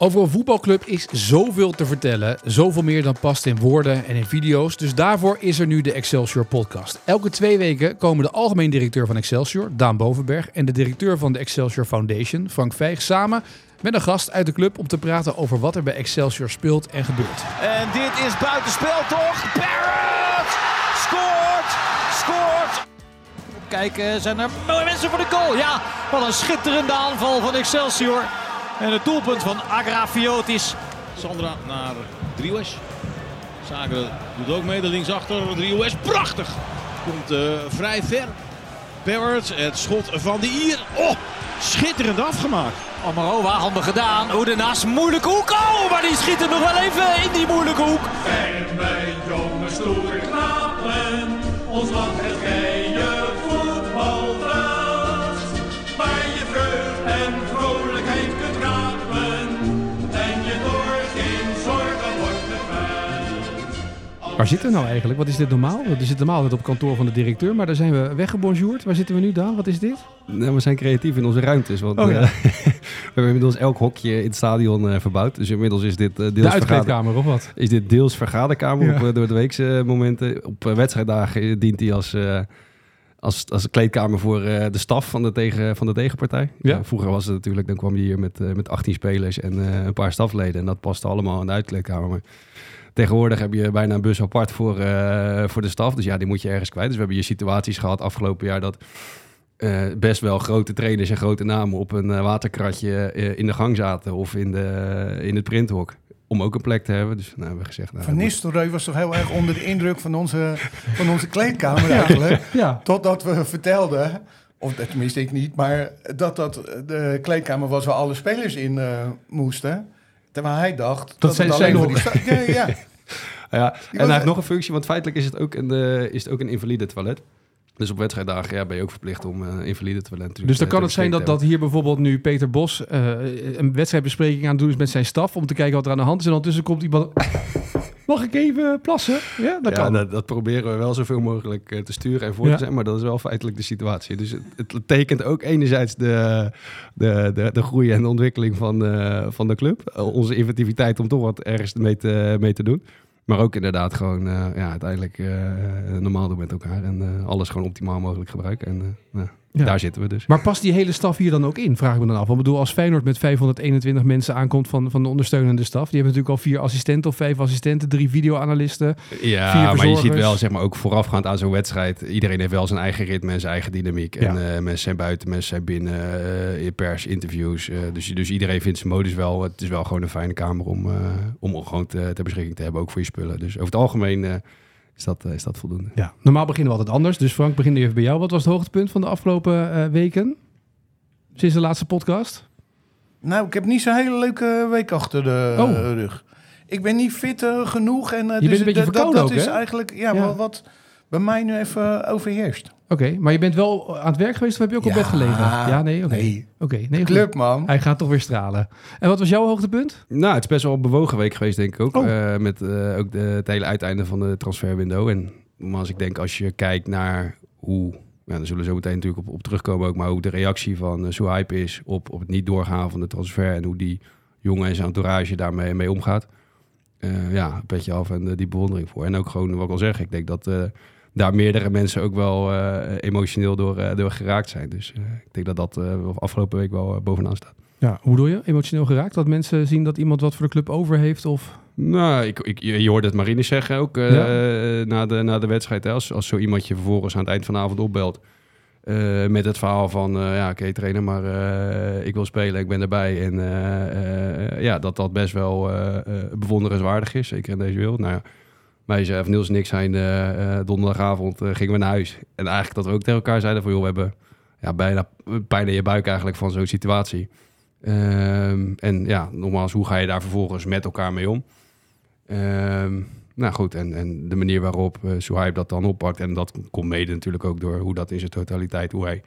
Over een voetbalclub is zoveel te vertellen. Zoveel meer dan past in woorden en in video's. Dus daarvoor is er nu de Excelsior podcast. Elke twee weken komen de algemeen directeur van Excelsior, Daan Bovenberg, en de directeur van de Excelsior Foundation, Frank Vijg, samen met een gast uit de club om te praten over wat er bij Excelsior speelt en gebeurt. En dit is buitenspel toch? Barrett scoort! Scoort! Kijken, zijn er mooie mensen voor de goal. Ja, wat een schitterende aanval van Excelsior. En het doelpunt van Agrafiotis. Sandra naar Driehuis. Zager doet ook mee, de linksachter. Driehuis, prachtig. Komt uh, vrij ver. Barrett, het schot van de Ier. Oh, schitterend afgemaakt. Amarova, handig gedaan. Oedenas, moeilijke hoek. Oh, maar die schiet er nog wel even in die moeilijke hoek. En wij jonge stoere knapen, ons land het Waar zitten we nou eigenlijk? Wat is dit normaal? We zitten normaal op kantoor van de directeur, maar daar zijn we weggebonjourd. Waar zitten we nu dan? Wat is dit? Nou, we zijn creatief in onze ruimtes. Want Oh, ja. eh, we hebben inmiddels elk hokje in het stadion eh, verbouwd. Dus inmiddels is dit, eh, deels, De of wat? is dit deels vergaderkamer Ja. op door de weekse momenten. Op wedstrijddagen dient hij als, als, als kleedkamer voor de staf van de, tegen, van de tegenpartij. Ja. Eh, vroeger was het natuurlijk, dan kwam je hier met, met 18 spelers en een paar stafleden. En dat paste allemaal in de uitkleedkamer. Maar Tegenwoordig heb je bijna een bus apart voor, eh, voor de staf. Dus ja, die moet je ergens kwijt. Dus we hebben hier situaties gehad afgelopen jaar dat eh, best wel grote trainers en grote namen op een eh, waterkratje in de gang zaten of in, de, in het printhok. Om ook een plek te hebben. Dus nou, hebben we gezegd. Nou, Van dat Nistelrooy was toch heel erg onder de indruk van onze, van onze kleedkamer eigenlijk. Ja. Totdat we vertelden, of dat- tenminste ik niet, maar dat dat de kleedkamer was waar alle spelers in moesten. Terwijl hij dacht dat, zijn alleen zijn voor die sta- ja, ja. Ja, en hij heeft nog een functie, want feitelijk is het ook een, is het ook een invalide toilet. Dus op wedstrijddagen ja, ben je ook verplicht om een invalide toilet natuurlijk Dus dan eh, kan te het zijn dat, dat hier bijvoorbeeld nu Peter Bos eh, een wedstrijdbespreking aan het doen is met zijn staf om te kijken wat er aan de hand is. En ondertussen komt iemand. Mag ik even plassen? Ja, dat ja, kan. dat, dat proberen we wel zoveel mogelijk te sturen en voor Ja. te zijn, maar dat is wel feitelijk de situatie. Dus het, het tekent ook enerzijds de, de, de, de groei en de ontwikkeling van, van de club. Onze inventiviteit om toch wat ergens mee te, mee te doen. Maar ook inderdaad gewoon eh, ja, uiteindelijk eh, normaal doen met elkaar en eh, alles gewoon optimaal mogelijk gebruiken. En ja, Ja. daar zitten we dus. Maar past die hele staf hier dan ook in? Vraag ik me dan af. Want ik bedoel, als Feyenoord met 521 mensen aankomt van, van de ondersteunende staf. Die hebben natuurlijk al vier assistenten of vijf assistenten, drie videoanalisten. Ja, Vier maar je ziet wel, zeg maar, ook voorafgaand aan zo'n wedstrijd. Iedereen heeft wel zijn eigen ritme en zijn eigen dynamiek. Ja. En eh, mensen zijn buiten, mensen zijn binnen, in pers, interviews. eh, dus, dus iedereen vindt zijn modus wel. Het is wel gewoon een fijne kamer om, om gewoon te, ter beschikking te hebben, ook voor je spullen. Dus over het algemeen is, dat, eh, is dat voldoende. Ja. Normaal beginnen we altijd anders. Dus Frank, begin even bij jou. Wat was het hoogtepunt van de afgelopen eh, weken? Sinds de laatste podcast? Nou, ik heb niet zo'n hele leuke week achter de Oh. rug. Ik ben niet fit eh, genoeg. En, eh, bent dus een beetje dat- dat, ook, is eigenlijk ja, Ja. Wel wat bij mij nu even overheerst. Oké, maar je bent wel aan het werk geweest of heb je ook op bed gelegen? Ja, nee, oké. Nee. Oké, nee, goed. Club, man. Hij gaat toch weer stralen. En wat was jouw hoogtepunt? Nou, het is best wel een bewogen week geweest, denk ik ook. Oh. Eh, met eh, ook de, het hele uiteinde van de transferwindow. En als ik denk, als je kijkt naar hoe... Ja, daar zullen we zo meteen natuurlijk op, op terugkomen ook. Maar hoe de reactie van uh, Suhype is op, op het niet doorgaan van de transfer. En hoe die jongen en zijn entourage daarmee mee omgaat. Eh, ja, een petje af en die bewondering voor. En ook gewoon, wat ik al zeg, ik denk dat eh, daar meerdere mensen ook wel eh, emotioneel door, eh, door geraakt zijn. Dus eh, ik denk dat dat afgelopen week wel bovenaan staat. Ja, hoe bedoel je? Emotioneel geraakt? Dat mensen zien dat iemand wat voor de club over heeft? Of... Nou, ik, ik, je hoorde het Marines zeggen ook na, de, na de wedstrijd. Hè, als, als zo iemand je vervolgens aan het eind van de avond opbelt. met het verhaal van, ja, oké trainer, maar ik wil spelen, ik ben erbij. En ja, dat dat best wel bewonderenswaardig is, zeker in deze wereld. Nou ja, zei, of Niels en ik zijn eh, eh, donderdagavond eh, gingen we naar huis. En eigenlijk dat we ook tegen elkaar zeiden van, joh, we hebben ja, bijna pijn in je buik eigenlijk van zo'n situatie. Ehm, en ja, nogmaals, hoe ga je daar vervolgens met elkaar mee om? Ehm, nou goed, en, en de manier waarop uh, Suhaib dat dan oppakt. En dat komt mede natuurlijk ook door hoe dat in zijn totaliteit, hoe hij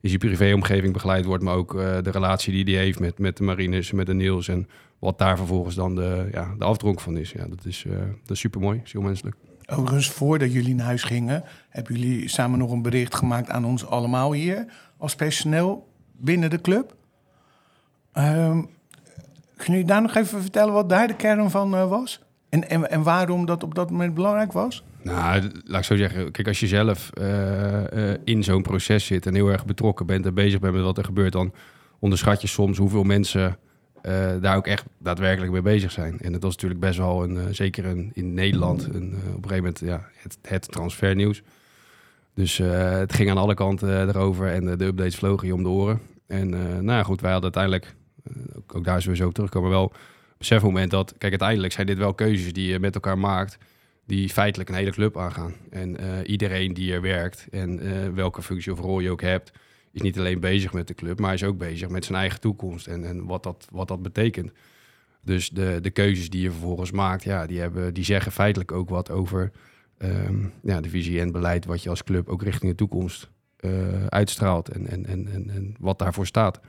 in zijn privéomgeving begeleid wordt. Maar ook de relatie die hij heeft met, met de Marines, met de Niels. En wat daar vervolgens dan de, ja, de afdronk van is. Ja, dat is, uh, dat is super mooi, is heel menselijk. Overigens, voordat jullie naar huis gingen, hebben jullie samen nog een bericht gemaakt aan ons allemaal hier als personeel binnen de club. Um, Kun je daar nog even vertellen wat daar de kern van eh, was? En, en, en waarom dat op dat moment belangrijk was? Nou, laat ik zo zeggen. Kijk, als je zelf eh, in zo'n proces zit en heel erg betrokken bent en bezig bent met wat er gebeurt, dan onderschat je soms hoeveel mensen eh, daar ook echt daadwerkelijk mee bezig zijn. En dat was natuurlijk best wel een, eh, zeker een, in Nederland, een, eh, op een gegeven moment ja, het, het transfernieuws. Dus het ging aan alle kanten erover en de updates vlogen je om de oren. En nou ja, goed, wij hadden uiteindelijk, ook, daar zullen we zo op terugkomen, wel besef moment dat, kijk, uiteindelijk zijn dit wel keuzes die je met elkaar maakt die feitelijk een hele club aangaan. En iedereen die er werkt en welke functie of rol je ook hebt, is niet alleen bezig met de club, maar is ook bezig met zijn eigen toekomst en, en wat, dat, wat dat betekent. Dus de, de keuzes die je vervolgens maakt, ja, die, hebben, die zeggen feitelijk ook wat over ehm, ja, de visie en beleid wat je als club ook richting de toekomst eh, uitstraalt en, en, en, en, en wat daarvoor staat.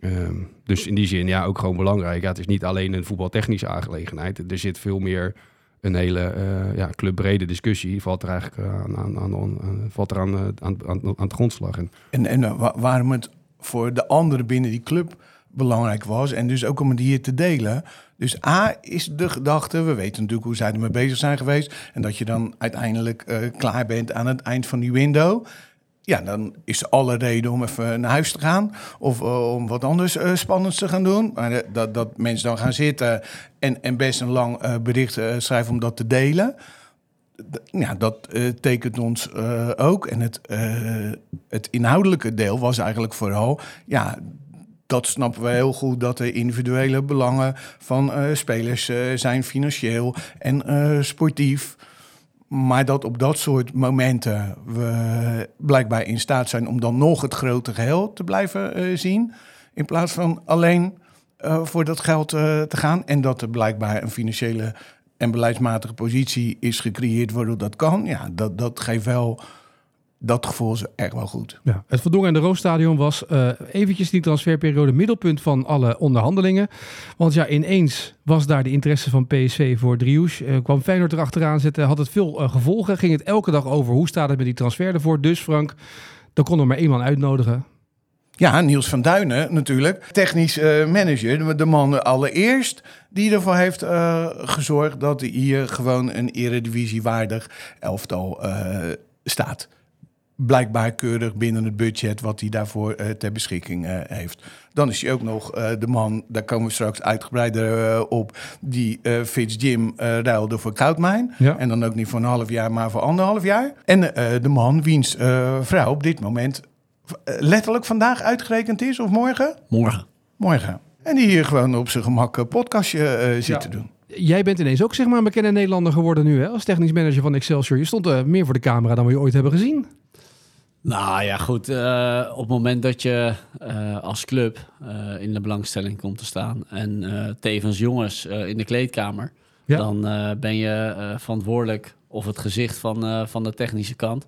Ehm, dus in die zin, ja, ook gewoon belangrijk. Ja, het is niet alleen een voetbaltechnische aangelegenheid. Er zit veel meer een hele eh, ja, clubbrede discussie. Valt er eigenlijk eh, aan, aan, aan, aan- valt er eh, aan, aan, aan het grondslag. En En, en wa- waarom het voor de anderen binnen die club belangrijk was. En dus ook om het hier te delen. Dus A is de gedachte, we weten natuurlijk hoe zij ermee bezig zijn geweest. En dat je dan uiteindelijk klaar bent aan het eind van die window. Ja, dan is alle reden om even naar huis te gaan. Of eh, om wat anders eh, spannends te gaan doen. Maar eh, dat, dat mensen dan gaan zitten en, en best een lang bericht schrijven om dat te delen. Ja, dat tekent ons ook. En het, het inhoudelijke deel was eigenlijk vooral... ja, dat snappen we heel goed... dat de individuele belangen van spelers zijn financieel en sportief... Maar dat op dat soort momenten we blijkbaar in staat zijn om dan nog het grote geheel te blijven eh, zien. In plaats van alleen eh, voor dat geld eh, te gaan. En dat er blijkbaar een financiële en beleidsmatige positie is gecreëerd waardoor dat kan. Ja, dat, dat geeft wel, dat gevoel is echt wel goed. Ja, het Van Dongen en de Roosstadion was eh, eventjes die transferperiode middelpunt van alle onderhandelingen. Want ja, ineens was daar de interesse van PSV voor Driouche. Eh, kwam Feyenoord erachteraan zitten, had het veel eh, gevolgen. Ging het elke dag over hoe staat het met die transfer ervoor. Dus Frank, dan kon er maar één man uitnodigen. Ja, Niels van Duinen natuurlijk. Technisch eh, manager. De- De man allereerst die ervoor heeft gezorgd dat hier gewoon een eredivisiewaardig elftal staat. Blijkbaar keurig binnen het budget wat hij daarvoor eh, ter beschikking eh, heeft. Dan is hij ook nog eh, de man, daar komen we straks uitgebreider op, die eh Fitz Jim ruilde voor Koudmijn. Ja. En dan ook niet voor een half jaar, maar voor anderhalf jaar. En de man wiens vrouw op dit moment letterlijk vandaag uitgerekend is, of morgen? Morgen. Morgen. En die hier gewoon op zijn gemak een podcastje zit Ja. te doen. Jij bent ineens ook zeg maar een bekende Nederlander geworden nu hè, als technisch manager van Excelsior. Je stond meer voor de camera dan we je ooit hebben gezien. Nou ja, goed. eh, op het moment dat je eh, als club eh, in de belangstelling komt te staan en tevens jongens in de kleedkamer, Ja. dan ben je verantwoordelijk of het gezicht van, van de technische kant.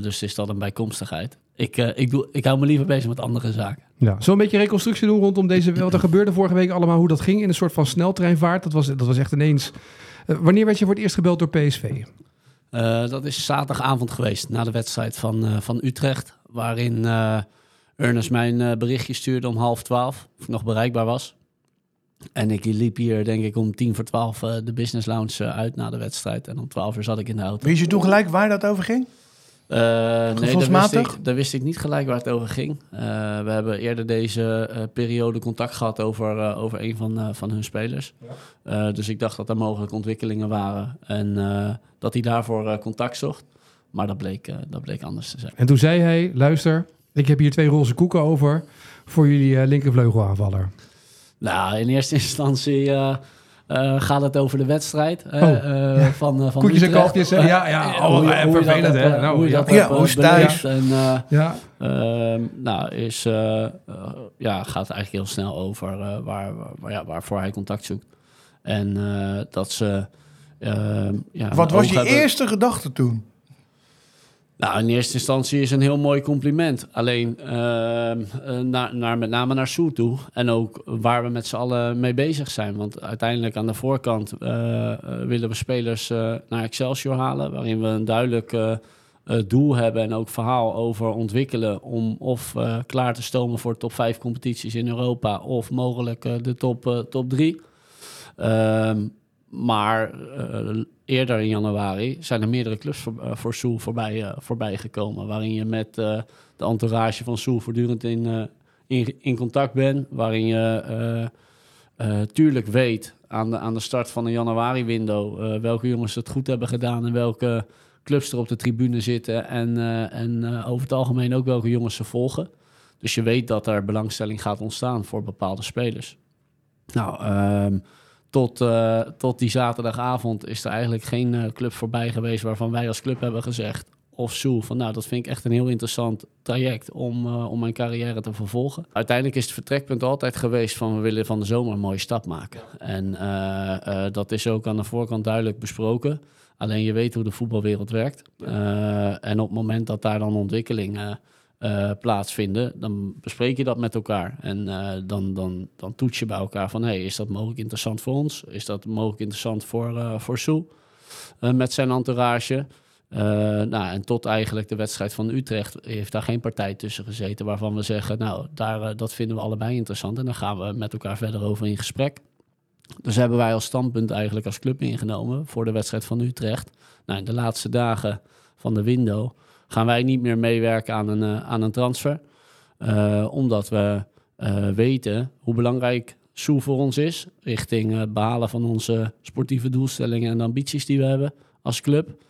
Dus is dat een bijkomstigheid. Ik, ik, doe, ik hou me liever bezig met andere zaken. Ja, zo'n beetje reconstructie doen rondom deze... Wat er gebeurde vorige week allemaal, hoe dat ging in een soort van sneltreinvaart. Dat was, dat was echt ineens... Wanneer werd je voor het eerst gebeld door PSV? Eh, dat is zaterdagavond geweest, na de wedstrijd van, eh, van Utrecht. Waarin eh Ernest mij een eh, berichtje stuurde om half twaalf, of ik nog bereikbaar was. En ik liep hier, denk ik, om tien voor twaalf de business lounge uit na de wedstrijd. En om twaalf uur zat ik in de auto. Wist je toen gelijk waar dat over ging? Eh, nee, daar wist, ik, daar wist ik niet gelijk waar het over ging. Eh, we hebben eerder deze eh, periode contact gehad over, over een van, van hun spelers. Dus ik dacht dat er mogelijke ontwikkelingen waren en dat hij daarvoor contact zocht. Maar dat bleek, dat bleek anders te zijn. En toen zei hij, luister, ik heb hier twee roze koeken over voor jullie linkervleugelaanvaller. Nou, in eerste instantie eh, gaat het over de wedstrijd eh, Oh, eh, van, eh, van Koetjes en kalfjes, hè? Ja, ja. Oh, hoe vervelend, hè? Nou, hoe je dat Ja, hoe is het thuis? En, eh, Ja, Ehm, nou, is, ja, gaat eigenlijk heel snel over eh, waar, waar, ja, waarvoor hij contact zoekt. En eh, dat ze. ehm, ja, Wat was je hebben- eerste gedachte toen? Nou, in eerste instantie is een heel mooi compliment. Alleen ehm, eh, naar, naar, met name naar Soe toe. En ook waar we met z'n allen mee bezig zijn. Want uiteindelijk aan de voorkant eh, eh, willen we spelers naar Excelsior halen. Waarin we een duidelijk doel hebben en ook verhaal over ontwikkelen om of klaar te stomen voor top 5 competities in Europa of mogelijk de top, top 3. Maar eh, eerder in januari zijn er meerdere clubs voor, eh, voor Soel voorbij, eh, voorbij gekomen. Waarin je met de entourage van Soel voortdurend in, in, in contact bent. Waarin je tuurlijk weet aan de, aan de start van de januari-window welke jongens het goed hebben gedaan en welke clubs er op de tribune zitten. En, en over het algemeen ook welke jongens ze volgen. Dus je weet dat er belangstelling gaat ontstaan voor bepaalde spelers. Nou, ehm, tot, eh, tot die zaterdagavond is er eigenlijk geen eh, club voorbij geweest waarvan wij als club hebben gezegd. Of Soel, van nou, dat vind ik echt een heel interessant traject om, eh, om mijn carrière te vervolgen. Uiteindelijk is het vertrekpunt altijd geweest van we willen van de zomer een mooie stap maken. En dat is ook aan de voorkant duidelijk besproken. Alleen je weet hoe de voetbalwereld werkt. En op het moment dat daar dan ontwikkelingen eh, plaatsvinden, dan bespreek je dat met elkaar. En eh, dan, dan, dan toets je bij elkaar van, hey, is dat mogelijk interessant voor ons? Is dat mogelijk interessant voor, eh voor met zijn entourage? Nou, en tot eigenlijk de wedstrijd van Utrecht heeft daar geen partij tussen gezeten waarvan we zeggen, nou, daar, dat vinden we allebei interessant en dan gaan we met elkaar verder over in gesprek. Dus hebben wij als standpunt eigenlijk als club ingenomen voor de wedstrijd van Utrecht. Nou, in de laatste dagen van de window gaan wij niet meer meewerken aan een, eh, aan een transfer. Eh, omdat we eh, weten hoe belangrijk Soe voor ons is. Richting het behalen van onze sportieve doelstellingen en ambities die we hebben als club.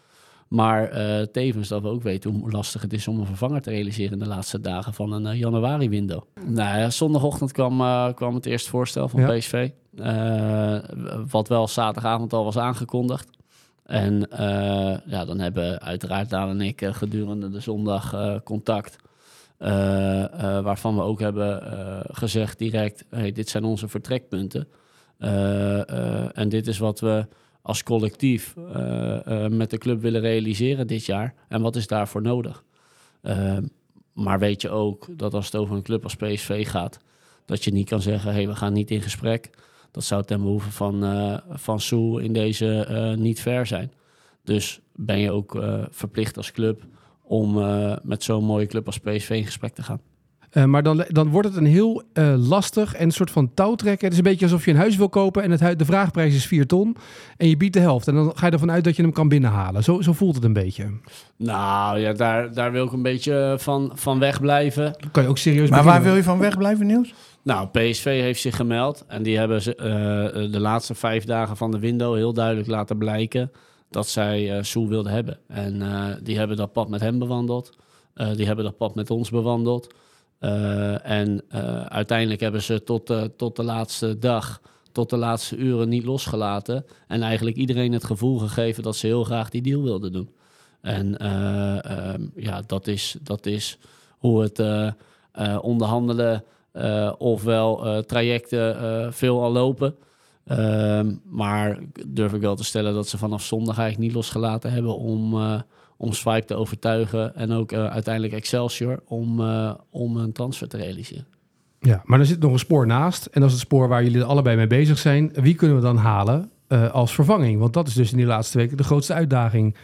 Maar tevens dat we ook weten hoe lastig het is om een vervanger te realiseren in de laatste dagen van een januari-window. Nou ja, zondagochtend kwam, kwam het eerste voorstel van Ja. PSV. wat wel zaterdagavond al was aangekondigd. En eh, ja, dan hebben uiteraard Daan en ik eh, gedurende de zondag eh, contact. waarvan we ook hebben gezegd direct: hey, dit zijn onze vertrekpunten. En dit is wat we als collectief met de club willen realiseren dit jaar. En wat is daarvoor nodig? Maar weet je ook dat als het over een club als PSV gaat, dat je niet kan zeggen: hey, we gaan niet in gesprek. Dat zou ten behoeve van, eh van Soe in deze eh, niet fair zijn. Dus ben je ook eh, verplicht als club om met zo'n mooie club als PSV in gesprek te gaan. Eh, maar dan, dan wordt het een heel eh, lastig en een soort van touwtrekken. Het is een beetje alsof je een huis wil kopen en het, de vraagprijs is 4 ton. En je biedt de helft. En dan ga je ervan uit dat je hem kan binnenhalen. Zo, zo voelt het een beetje. Nou ja, daar, daar wil ik een beetje van, van wegblijven. Dan kan je ook serieus Maar waar wil je van wegblijven, Niels? Nou, PSV heeft zich gemeld en die hebben ze, eh, de laatste vijf dagen van de window heel duidelijk laten blijken dat zij eh Soel wilden hebben. En eh, die hebben dat pad met hem bewandeld. Eh, die hebben dat pad met ons bewandeld. Eh, en eh, uiteindelijk hebben ze tot, eh, tot de laatste dag, tot de laatste uren niet losgelaten. En eigenlijk iedereen het gevoel gegeven dat ze heel graag die deal wilden doen. En eh, ehm, ja, dat is, dat is hoe het onderhandelen ofwel trajecten veel al lopen. Ehm, maar durf ik wel te stellen dat ze vanaf zondag eigenlijk niet losgelaten hebben om, om Swipe te overtuigen. En ook eh, uiteindelijk Excelsior om, eh, om een transfer te realiseren. Ja, maar er zit nog een spoor naast. En dat is het spoor waar jullie allebei mee bezig zijn. Wie kunnen we dan halen eh, als vervanging? Want dat is dus in die laatste weken de grootste uitdaging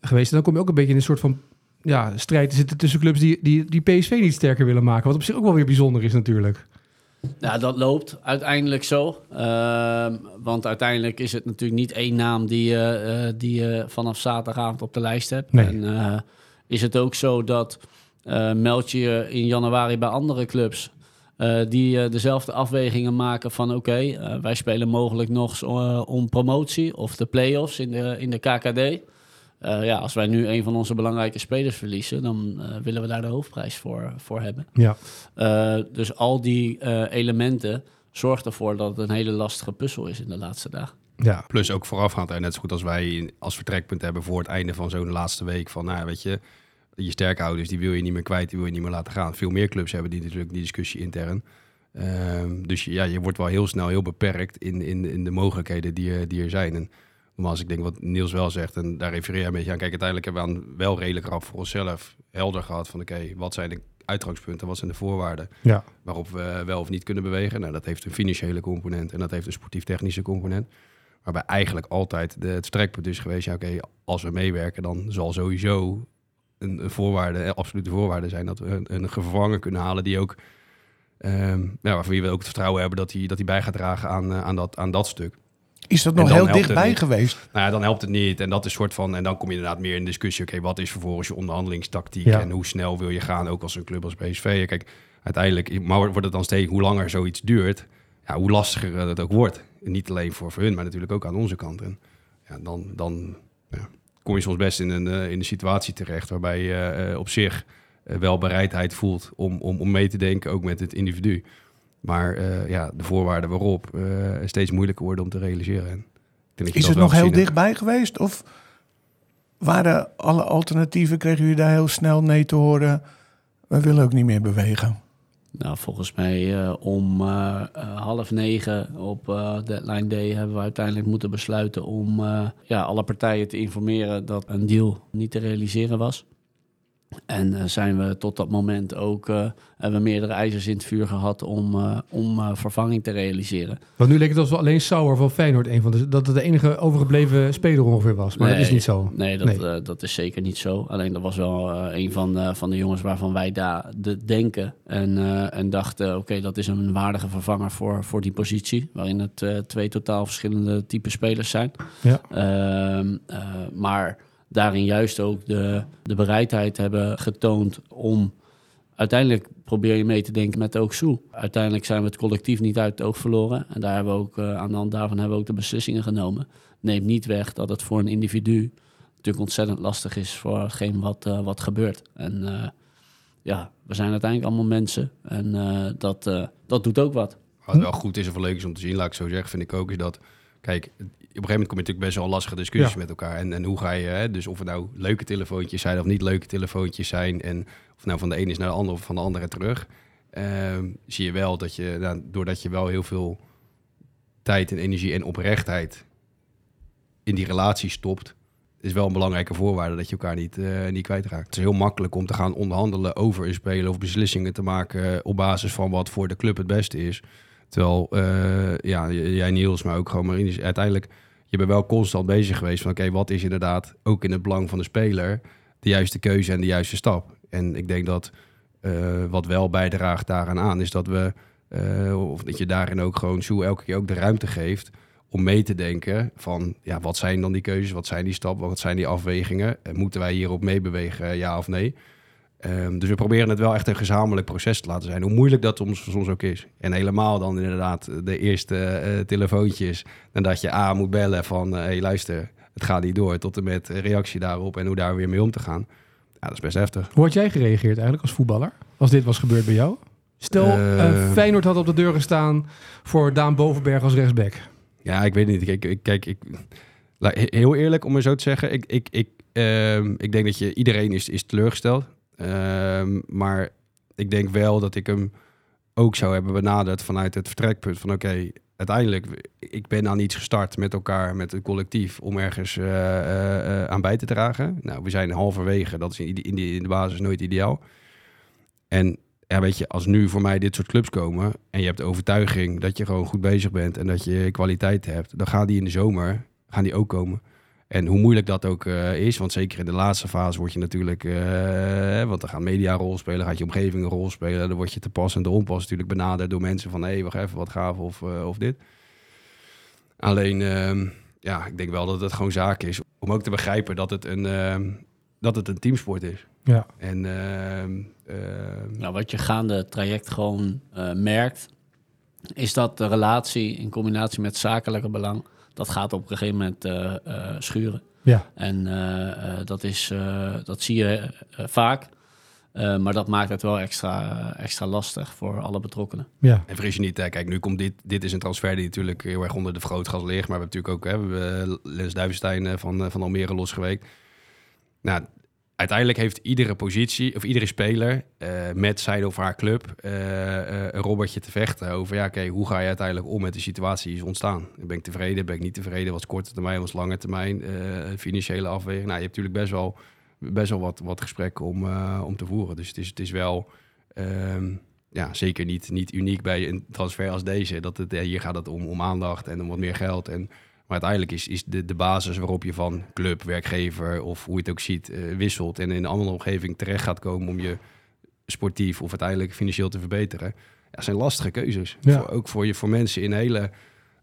geweest. En dan kom je ook een beetje in een soort van ja, strijd te zitten tussen clubs die, die, die PSV niet sterker willen maken. Wat op zich ook wel weer bijzonder is natuurlijk. Ja, dat loopt uiteindelijk zo. Ehm, want uiteindelijk is het natuurlijk niet één naam die, je, eh, die je vanaf zaterdagavond op de lijst hebt. Nee. En eh, is het ook zo dat eh, meld je je in januari bij andere clubs... die dezelfde afwegingen maken van... oké, wij spelen mogelijk nog om promotie of de play-offs in de, in de KKD... Eh, ja, als wij nu een van onze belangrijke spelers verliezen... dan eh, willen we daar de hoofdprijs voor, voor hebben. Ja. Uh, dus al die uh, elementen zorgt ervoor dat het een hele lastige puzzel is in de laatste dagen. Ja. Plus ook voorafgaand, en net zo goed als wij als vertrekpunt hebben voor het einde van zo'n laatste week. Van, nou, weet je, je sterkhouders, die wil je niet meer kwijt, die wil je niet meer laten gaan. Veel meer clubs hebben die natuurlijk die discussie intern. Um, dus ja, je wordt wel heel snel heel beperkt in, in, in de mogelijkheden die, die er zijn. En maar als ik denk wat Niels wel zegt, en daar refereer je een beetje aan. Kijk, uiteindelijk hebben we aan wel redelijk rap voor onszelf helder gehad van oké, okay, wat zijn de uitgangspunten, wat zijn de voorwaarden ja. waarop we wel of niet kunnen bewegen. Nou, dat heeft een financiële component en dat heeft een sportief-technische component. Waarbij eigenlijk altijd de, het strekpunt is geweest, ja oké, okay, als we meewerken, dan zal sowieso een, een voorwaarde, een absolute voorwaarde zijn dat we een, een vervanger kunnen halen die ook, ehm ja, waarvan we ook het vertrouwen hebben dat hij, dat hij bij gaat dragen aan, eh, aan, dat, aan dat stuk. Is dat nog heel dichtbij geweest? Nou ja, dan helpt het niet. En dat is soort van. En dan kom je inderdaad meer in discussie. Oké, wat is vervolgens je onderhandelingstactiek? Ja. En hoe snel wil je gaan, ook als een club als PSV? Kijk, uiteindelijk maar wordt het dan steeds hoe langer zoiets duurt, ja, hoe lastiger het ook wordt. En niet alleen voor, voor hun, maar natuurlijk ook aan onze kant. En ja, dan, dan ja, kom je soms best in een, eh, in een situatie terecht waarbij je eh, op zich eh, wel bereidheid voelt om, om, om mee te denken, ook met het individu. Maar eh, ja, de voorwaarden waarop eh, steeds moeilijker worden om te realiseren. En ik denk dat je Is het nog heel dichtbij geweest? Of waren alle alternatieven, kregen jullie daar heel snel nee te horen? We willen ook niet meer bewegen. Nou, volgens mij eh, om half negen op eh, deadline day hebben we uiteindelijk moeten besluiten om eh, ja, alle partijen te informeren dat een deal niet te realiseren was. En eh, zijn we tot dat moment ook eh, hebben we meerdere ijzers in het vuur gehad om, eh, om vervanging te realiseren. Want nu leek het alsof alleen Sauer van Feyenoord een van de, dat het de enige overgebleven speler ongeveer was. Maar dat is niet zo. Nee, dat, Nee. dat is zeker niet zo. Alleen dat was wel een van, eh, van de jongens waarvan wij daar de denken. En, en dachten, oké, dat is een waardige vervanger voor, voor die positie. Waarin het twee totaal verschillende type spelers zijn. Ja. Ehm, eh, maar daarin juist ook de, de bereidheid hebben getoond om... Uiteindelijk probeer je mee te denken met ook Soe. Uiteindelijk zijn we het collectief niet uit het oog verloren. En daar hebben we ook, eh, aan de hand daarvan hebben we ook de beslissingen genomen. Neemt niet weg dat het voor een individu natuurlijk ontzettend lastig is voor hetgeen wat, eh, wat gebeurt. En eh, ja, we zijn uiteindelijk allemaal mensen. En dat, dat doet ook wat. Wat wel goed is of leuk is om te zien, laat ik zo zeggen, vind ik ook, is dat... Kijk, gegeven moment kom je natuurlijk best wel lastige discussies Ja. met elkaar. En, en hoe ga je, hè, dus of het nou leuke telefoontjes zijn of niet leuke telefoontjes zijn. En of nou van de ene is naar de andere of van de andere terug. ehm, zie je wel dat je, nou, doordat je wel heel veel tijd en energie en oprechtheid in die relatie stopt, is wel een belangrijke voorwaarde dat je elkaar niet, eh, niet kwijtraakt. Het is heel makkelijk om te gaan onderhandelen over een speler of beslissingen te maken op basis van wat voor de club het beste is. Terwijl, eh, ja, jij Niels, maar ook gewoon uiteindelijk, je bent wel constant bezig geweest van oké, wat is inderdaad ook in het belang van de speler de juiste keuze en de juiste stap. En ik denk dat eh, wat wel bijdraagt daaraan aan, is dat we, eh, of dat je daarin ook gewoon zo elke keer ook de ruimte geeft om mee te denken van, ja, wat zijn dan die keuzes, wat zijn die stappen, wat zijn die afwegingen, en moeten wij hierop meebewegen, ja of nee. Ehm, dus we proberen het wel echt een gezamenlijk proces te laten zijn, hoe moeilijk dat soms, soms ook is. En helemaal dan inderdaad de eerste eh, telefoontjes, nadat je A moet bellen van, hé hey, luister, het gaat niet door, tot en met reactie daarop en hoe daar weer mee om te gaan. Ja, dat is best heftig. Hoe had jij gereageerd eigenlijk als voetballer? Als dit was gebeurd bij jou? Stel, Eh. eh, Feyenoord had op de deur gestaan voor Daan Bovenberg als rechtsback. Ja, ik weet niet. Kijk, ik, kijk ik, heel eerlijk om het zo te zeggen. Ik, ik, ik, ehm, ik denk dat je iedereen is, is teleurgesteld. Ehm, maar ik denk wel dat ik hem ook zou hebben benaderd vanuit het vertrekpunt van oké, uiteindelijk, ik ben aan iets gestart met elkaar, met het collectief, om ergens eh, eh, eh, aan bij te dragen. Nou, we zijn halverwege, dat is in, in, die- in de basis nooit ideaal. En ja, weet je, als nu voor mij dit soort clubs komen en je hebt de overtuiging dat je gewoon goed bezig bent en dat je kwaliteit hebt, dan gaan die in de zomer gaan die ook komen. En hoe moeilijk dat ook eh, is, want zeker in de laatste fase word je natuurlijk, eh, want dan gaan media een rol spelen, gaat je omgeving een rol spelen, dan word je te pas en te onpas natuurlijk benaderd door mensen van hé, hey, wacht even, wat gaaf of, eh, of dit. Alleen, ehm, ja, ik denk wel dat het gewoon zaak is om ook te begrijpen dat het een, ehm, dat het een teamsport is. Ja. En ehm, ehm, Nou, wat je gaande traject gewoon eh, merkt, is dat de relatie in combinatie met zakelijke belang, dat gaat op een gegeven moment eh, eh, schuren. Ja. En eh, eh, dat, is, eh, dat zie je vaak. Eh, maar dat maakt het wel extra, extra lastig voor alle betrokkenen. Ja. En vergis je niet, hè, kijk, nu komt dit, dit is een transfer die natuurlijk heel erg onder de vergrootglas ligt. Maar we hebben natuurlijk ook, hè, we hebben Lens Duivenstein van, van Almere losgeweekt. Nou, uiteindelijk heeft iedere positie, of iedere speler eh, met zijn of haar club eh, eh, een robbertje te vechten over, ja, oké, hoe ga je uiteindelijk om met de situatie die is ontstaan? Ben ik tevreden, ben ik niet tevreden? Wat is korte termijn, wat lange termijn? Financiële afweging. Nou, je hebt natuurlijk best wel, best wel wat, wat gesprekken om, om te voeren. Dus het is, het is wel... ehm, ja, zeker niet, niet uniek bij een transfer als deze. Dat het, hier gaat het om, om aandacht en om wat meer geld. En Maar uiteindelijk is, is de, de basis waarop je van club, werkgever of hoe je het ook ziet, eh, wisselt en in een andere omgeving terecht gaat komen om je sportief of uiteindelijk financieel te verbeteren. Ja, zijn lastige keuzes. Ja. Voor, ook voor, je, voor mensen in hele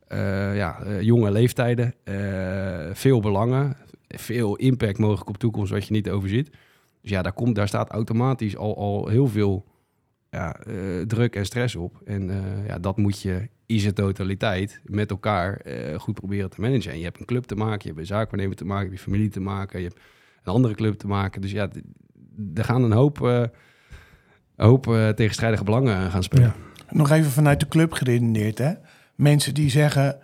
eh, ja, eh, jonge leeftijden. veel belangen, veel impact mogelijk op toekomst wat je niet overziet. Dus ja, daar, komt, daar staat automatisch al, al heel veel ja, eh, druk en stress op. En eh, ja, dat moet je in zijn totaliteit met elkaar eh, goed proberen te managen. En je hebt een club te maken, je hebt een zaakwaarnemer te maken, je familie te maken, je hebt een andere club te maken. Dus ja, er gaan een hoop, hoop tegenstrijdige belangen gaan spelen. Nog even vanuit de club geredeneerd, hè. Mensen die zeggen,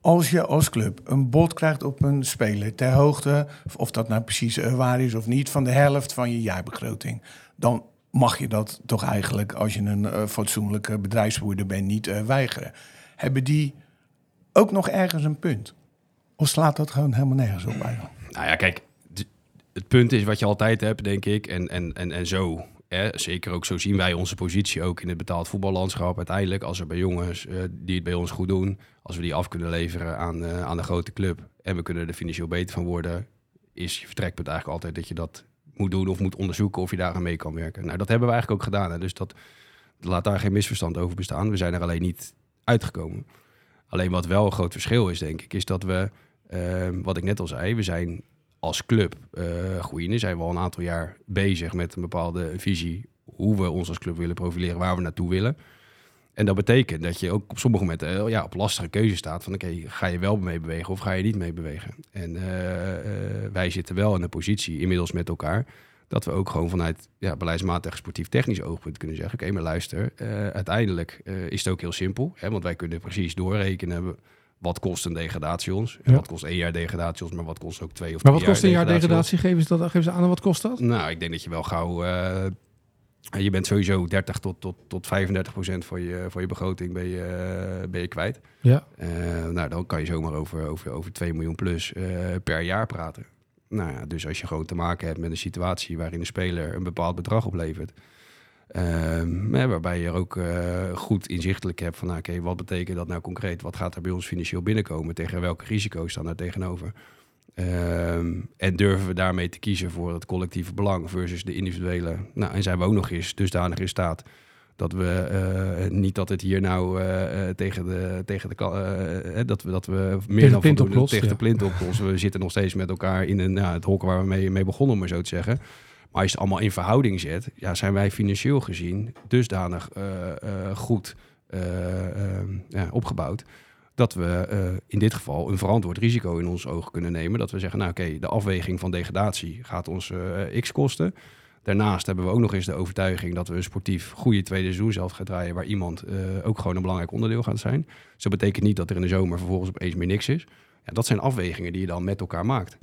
als je als club een bod krijgt op een speler... ter hoogte, of dat nou precies waar is of niet... van de helft van je jaarbegroting... dan mag je dat toch eigenlijk, als je een eh, fatsoenlijke bedrijfsvoerder bent... niet eh, weigeren. Hebben die ook nog ergens een punt? Of slaat dat gewoon helemaal nergens op eigenlijk? Nou ja, kijk, het punt is wat je altijd hebt, denk ik. En, en, en, en zo, hè, zeker ook zo zien wij onze positie ook in het betaald voetballandschap. Uiteindelijk, als er bij jongens eh, die het bij ons goed doen, als we die af kunnen leveren aan, aan een grote club en we kunnen er financieel beter van worden, is je vertrekpunt eigenlijk altijd dat je dat moet doen of moet onderzoeken of je daar aan mee kan werken. Nou, dat hebben we eigenlijk ook gedaan. Hè, dus dat laat daar geen misverstand over bestaan. We zijn er alleen niet uitgekomen. Alleen wat wel een groot verschil is, denk ik, is dat we, eh, wat ik net al zei, we zijn als club eh Goeie, zijn we al een aantal jaar bezig met een bepaalde visie hoe we ons als club willen profileren, waar we naartoe willen. En dat betekent dat je ook op sommige momenten eh, ja, op lastige keuze staat van oké, ga je wel mee bewegen of ga je niet mee bewegen? En eh, eh, wij zitten wel in een positie inmiddels met elkaar dat we ook gewoon vanuit ja, beleidsmatig sportief technisch oogpunt kunnen zeggen, oké, maar luister, uiteindelijk is het ook heel simpel, hè, want wij kunnen precies doorrekenen wat kost een degradatie ons? En Ja. wat kost één jaar degradatie ons, maar wat kost ook twee of Maar drie wat kost een jaar degradatie? Geven ze, dat, geven ze aan en wat kost dat? Nou, ik denk dat je wel gauw. Je bent sowieso 30 tot, tot, tot 35 procent van je, van je begroting ben je, eh, ben je kwijt. Ja. Eh, nou, dan kan je zomaar over, over, over 2 miljoen plus eh, per jaar praten. Nou ja, dus als je gewoon te maken hebt met een situatie waarin een speler een bepaald bedrag oplevert. ehm, waarbij je er ook goed inzichtelijk hebt van, nou, oké, wat betekent dat nou concreet? Wat gaat er bij ons financieel binnenkomen? Tegen welke risico's staan daar tegenover? Ehm, en durven we daarmee te kiezen voor het collectieve belang versus de individuele? Nou, en zijn we ook nog eens dusdanig in staat dat we eh, niet dat het hier nou eh, eh, tegen de tegen de dat we dat we meer dan voldoende oplost, tegen ja. de plint oplossen. We zitten nog steeds met elkaar in een ja, het hok waar we mee, mee begonnen, om maar zo te zeggen. Maar als je het allemaal in verhouding zet, ja, zijn wij financieel gezien dusdanig goed ja, opgebouwd dat we eh, in dit geval een verantwoord risico in ons ogen kunnen nemen. Dat we zeggen, nou oké, de afweging van degradatie gaat ons eh, x kosten. Daarnaast hebben we ook nog eens de overtuiging dat we een sportief goede tweede seizoen zelf gaan draaien, waar iemand eh, ook gewoon een belangrijk onderdeel gaat zijn. Dus dat betekent niet dat er in de zomer vervolgens opeens meer niks is. Ja, dat zijn afwegingen die je dan met elkaar maakt.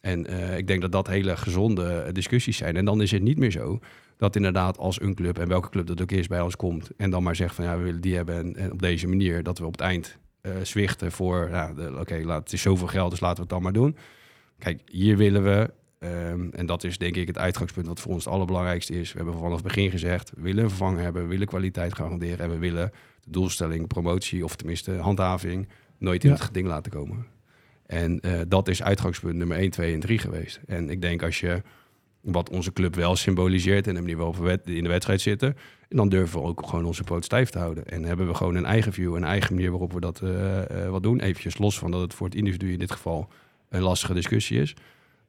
En ik denk dat dat hele gezonde discussies zijn. En dan is het niet meer zo dat inderdaad als een club, en welke club dat ook is, bij ons komt en dan maar zegt van ja, we willen die hebben en, en op deze manier, dat we op het eind zwichten voor, de- oké, laat het is zoveel geld, dus laten we het dan maar doen. Kijk, hier willen we, ehm, en dat is denk ik het uitgangspunt wat voor ons het allerbelangrijkste is. We hebben vanaf het begin gezegd, we willen een vervanger hebben, we willen kwaliteit garanderen en we willen de doelstelling, promotie of tenminste handhaving nooit in Ja. het geding laten komen. En eh, dat is uitgangspunt nummer 1, 2 en 3 geweest. En ik denk als je wat onze club wel symboliseert en de manier waarop we in de wedstrijd zitten, en dan durven we ook gewoon onze poot stijf te houden. En hebben we gewoon een eigen view, een eigen manier waarop we dat eh, eh, wat doen. Eventjes los van dat het voor het individu in dit geval een lastige discussie is.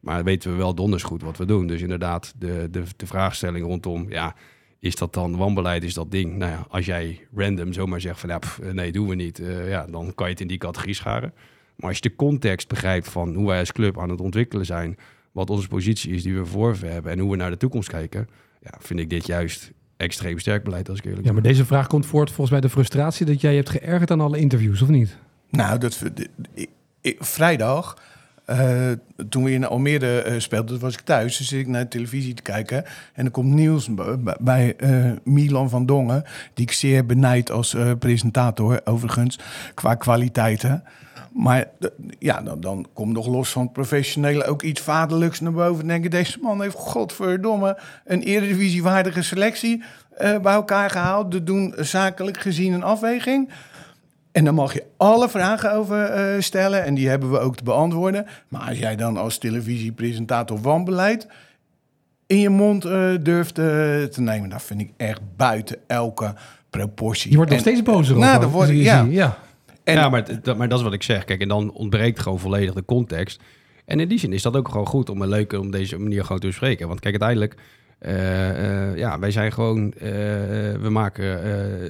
Maar weten we wel donders goed wat we doen. Dus inderdaad, de, de, de vraagstelling rondom, ja, is dat dan wanbeleid, is dat ding? Nou ja, als jij random zomaar zegt van, ja, pff, nee, doen we niet. eh, ja, dan kan je het in die categorie scharen. Maar als je de context begrijpt van hoe wij als club aan het ontwikkelen zijn, wat onze positie is die we voor hebben en hoe we naar de toekomst kijken, ja, vind ik dit juist extreem sterk beleid als ik eerlijk Ja, maar deze vraag komt voort volgens mij de frustratie dat jij hebt geërgerd aan alle interviews, of niet? Nou, dat, ik- ik- vrijdag, eh, toen we in Almere eh, speelden, was ik thuis. Dus zit ik naar de televisie te kijken. En dan komt b- bij eh, Milan van Dongen, die ik zeer benijd als eh, presentator, overigens, qua kwaliteiten. Maar ja, dan, dan komt nog los van het professionele ook iets vaderlijks naar boven. Dan denk ik, deze man heeft godverdomme een eredivisiewaardige selectie eh, bij elkaar gehaald. De doen zakelijk gezien een afweging. En dan mag je alle vragen over eh, stellen en die hebben we ook te beantwoorden. Maar als jij dan als televisiepresentator wanbeleid in je mond eh, durft te nemen, dat vind ik echt buiten elke proportie. Je wordt nog En- steeds bozer Nou, dan word ik- ja. En- ja, maar, dat, maar dat is wat ik zeg. Kijk, en dan ontbreekt gewoon volledig de context. En in die zin is dat ook gewoon goed om een leuke om deze manier gewoon te bespreken. Want kijk, uiteindelijk, eh, eh, ja, wij zijn gewoon, eh, we maken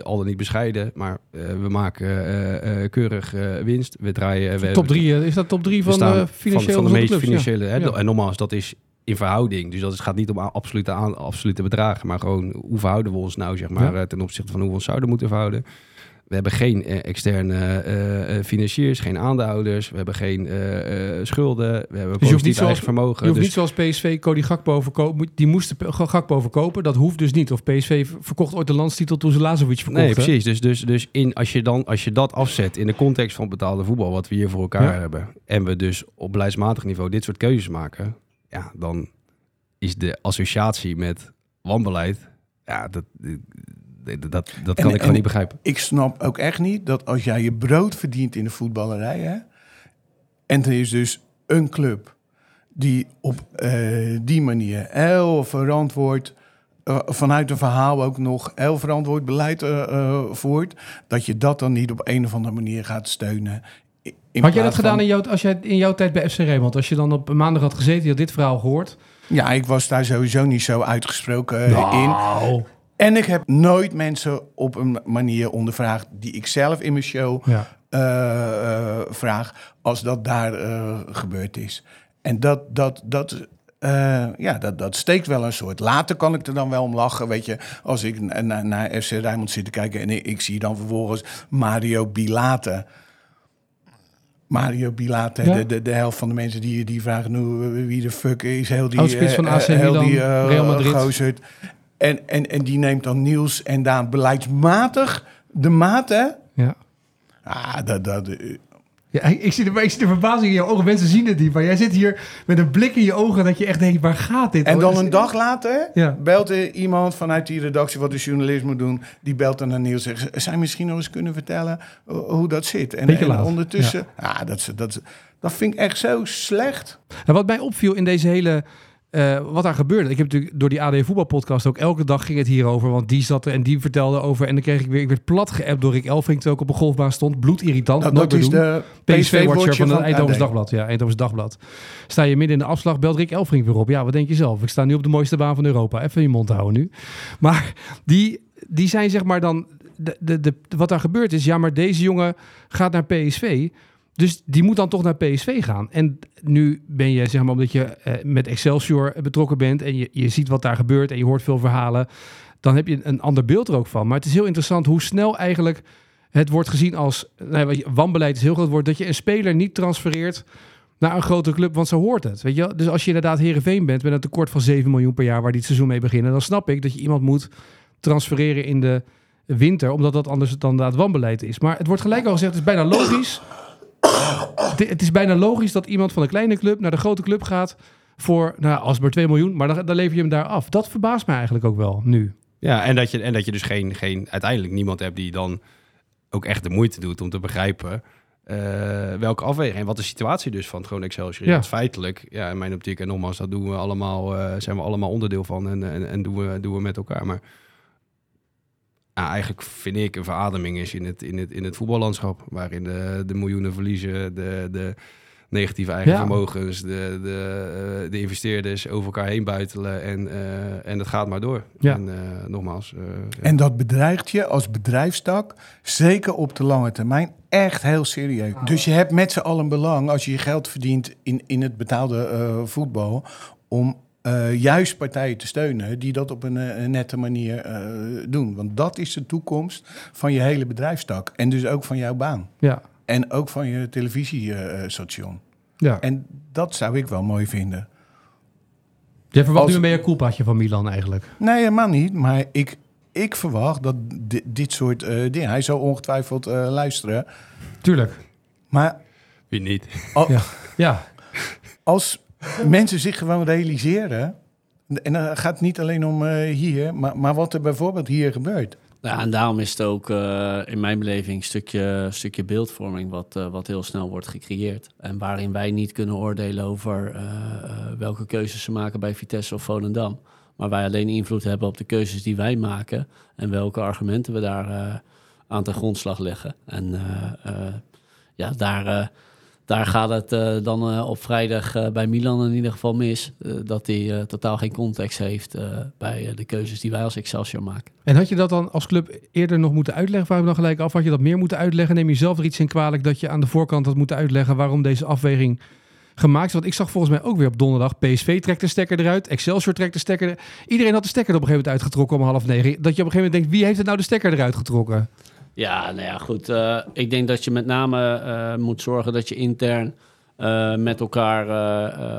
al dan niet bescheiden, maar we maken keurig winst. We draaien. we Top drie, eh, is dat top drie van de financiële van, van de meest clubs? Ja. financiële. Hè, Ja. En nogmaals, dat is in verhouding. Dus dat is, gaat niet om absolute, aan, absolute bedragen, maar gewoon hoe verhouden we ons nou, zeg maar, Ja. ten opzichte van hoe we ons zouden moeten verhouden. We hebben geen eh, externe eh, eh, financiers, geen aandeelhouders. We hebben geen schulden. We hebben Dus positief zoals, eigen vermogen. je hoeft dus niet zoals PSV Cody Gakpo verkopen. Die moesten Gakpo verkopen. Dat hoeft dus niet. Of PSV verkocht ooit de landstitel toen ze Lazovic verkochten. Nee, precies. Dus, dus, dus in, als, je dan, als je dat afzet in de context van betaalde voetbal, wat we hier voor elkaar Ja. hebben, en we dus op beleidsmatig niveau dit soort keuzes maken, ja, dan is de associatie met wanbeleid, ja, dat, dat, dat, dat kan En- ik gewoon niet begrijpen. Ik snap ook echt niet dat als jij je brood verdient in de voetballerij, hè, en er is dus een club die op eh, die manier heel verantwoord, eh, vanuit een verhaal ook nog heel verantwoord beleid eh, voert, dat je dat dan niet op een of andere manier gaat steunen. In Had jij dat gedaan van- in jouw, als jij in jouw tijd bij FC Rijnmond? Als je dan op maandag had gezeten, je had dit verhaal gehoord. Ja, ik was daar sowieso niet zo uitgesproken eh, in. En ik heb nooit mensen op een manier ondervraagd die ik zelf in mijn show Ja. eh, eh, vraag, als dat daar eh, gebeurd is. En dat, dat, dat, ja, dat, dat steekt wel een soort. Later kan ik er dan wel om lachen, weet je, als ik na- na- naar FC Rijnmond zit te kijken en ik, ik zie dan vervolgens Mario Bilate. Mario Bilate, Ja. de, de, de helft van de mensen die, die vragen nu wie de fuck is heel die, Oudspits van AC heel Milan, die, eh, Real Madrid. En, en, en die neemt dan Niels en Daan beleidsmatig de maat, hè? Ja. Ah, dat, dat, eh, Ja, ik, zie de, ik zie de verbazing in je ogen. Mensen zien het niet. Maar jij zit hier met een blik in je ogen dat je echt denkt, waar gaat dit? En dan is- een dag later Ja. belt er iemand vanuit die redactie wat de journalist moet doen. Die belt dan naar Niels en zegt, je misschien nog eens kunnen vertellen eh, hoe dat zit? En, en ondertussen, ja. dat, is- dat, is- dat vind ik echt zo slecht. Wat mij opviel in deze hele... eh, wat daar gebeurde. Ik heb natuurlijk door die AD voetbalpodcast ook elke dag ging het hierover. Want die zat er en die vertelde over. En dan kreeg ik weer... Ik werd plat geappt door Rick Elfrink terwijl ik op een golfbaan stond. Bloedirritant. Nou, nooit dat is doen. de PSV-watcher van het Eindhovens AD. Dagblad. Ja, Eindhovens Dagblad. Sta je midden in de afslag, belt Rick Elfrink weer op. Ja, wat denk je zelf? Ik sta nu op de mooiste baan van Europa. Even je mond houden nu. Maar die, die zijn zeg maar dan... De, de, de, wat daar gebeurt is, ja, maar deze jongen gaat naar PSV... Dus die moet dan toch naar PSV gaan. En nu ben je, zeg maar, omdat je eh, met Excelsior betrokken bent en je, je ziet wat daar gebeurt en je hoort veel verhalen, dan heb je een ander beeld er ook van. Maar het is heel interessant hoe snel eigenlijk het wordt gezien als, nou, wanbeleid is heel groot woord, dat je een speler niet transfereert naar een grote club, want zo hoort het. Weet je? Dus als je inderdaad Herenveen bent met een tekort van 7 miljoen per jaar waar die het seizoen mee beginnen, dan snap ik dat je iemand moet transfereren in de winter, omdat dat anders dan inderdaad wanbeleid is. Maar het wordt gelijk al gezegd, het is bijna logisch. Het- Het is bijna logisch dat iemand van een kleine club naar de grote club gaat voor, nou, als maar 2 miljoen, maar dan, dan lever je hem daar af. Dat verbaast me eigenlijk ook wel nu. Ja, en dat je, en dat je dus geen, geen, uiteindelijk niemand hebt die dan ook echt de moeite doet om te begrijpen eh, welke afweging en wat de situatie dus van het gewoon Excelsior is. Ja. Feitelijk, ja, in mijn optiek en nogmaals, dat doen we allemaal, eh, zijn we allemaal onderdeel van en, en, en doen, we, doen we met elkaar. Maar ja, eigenlijk vind ik een verademing is in het, in het, in het voetballandschap, waarin de, de miljoenen verliezen, de, de negatieve eigen Ja. vermogens, de, de, eh, de investeerders over elkaar heen buitelen en, eh, en het gaat maar door. Ja. En eh, nogmaals, eh, ja. En dat bedreigt je als bedrijfstak, zeker op de lange termijn, echt heel serieus. Dus je hebt met z'n allen belang, als je je geld verdient in, in het betaalde eh, voetbal, om eh, juist partijen te steunen die dat op een, eh, een nette manier eh, doen. Want dat is de toekomst van je hele bedrijfstak. En dus ook van jouw baan. Ja, En ook van je televisiestation. ja. En dat zou ik wel mooi vinden. Jij verwacht als- nu een mea culpaatje van Milan eigenlijk. Nee, helemaal niet. Maar ik, ik verwacht dat di- dit soort eh, dingen... Hij zal ongetwijfeld eh, luisteren. Tuurlijk. Maar wie niet. al- Ja. Ja, als mensen zich gewoon realiseren... en dan gaat het niet alleen om eh, hier... Maar, maar wat er bijvoorbeeld hier gebeurt. Ja, en daarom is het ook eh, in mijn beleving een stukje, stukje beeldvorming wat, eh, wat heel snel wordt gecreëerd. En waarin wij niet kunnen oordelen over welke keuzes ze maken bij Vitesse of Volendam. Maar wij alleen invloed hebben op de keuzes die wij maken en welke argumenten we daar aan ten grondslag leggen. En ja, daar, daar gaat het eh, dan eh, op vrijdag eh, bij Milan in ieder geval mis. dat hij totaal geen context heeft bij de keuzes die wij als Excelsior maken. En had je dat dan als club eerder nog moeten uitleggen? Me dan gelijk af. Had je dat meer moeten uitleggen? Neem je zelf er iets in kwalijk dat je aan de voorkant had moeten uitleggen waarom deze afweging gemaakt is? Want ik zag volgens mij ook weer op donderdag PSV trekt de stekker eruit. Excelsior trekt de stekker er- Iedereen had de stekker er op een gegeven moment uitgetrokken om half negen. Dat je op een gegeven moment denkt, wie heeft het nou de stekker eruit getrokken? Ja, nou ja, goed. eh, ik denk dat je met name eh, moet zorgen dat je intern eh, met elkaar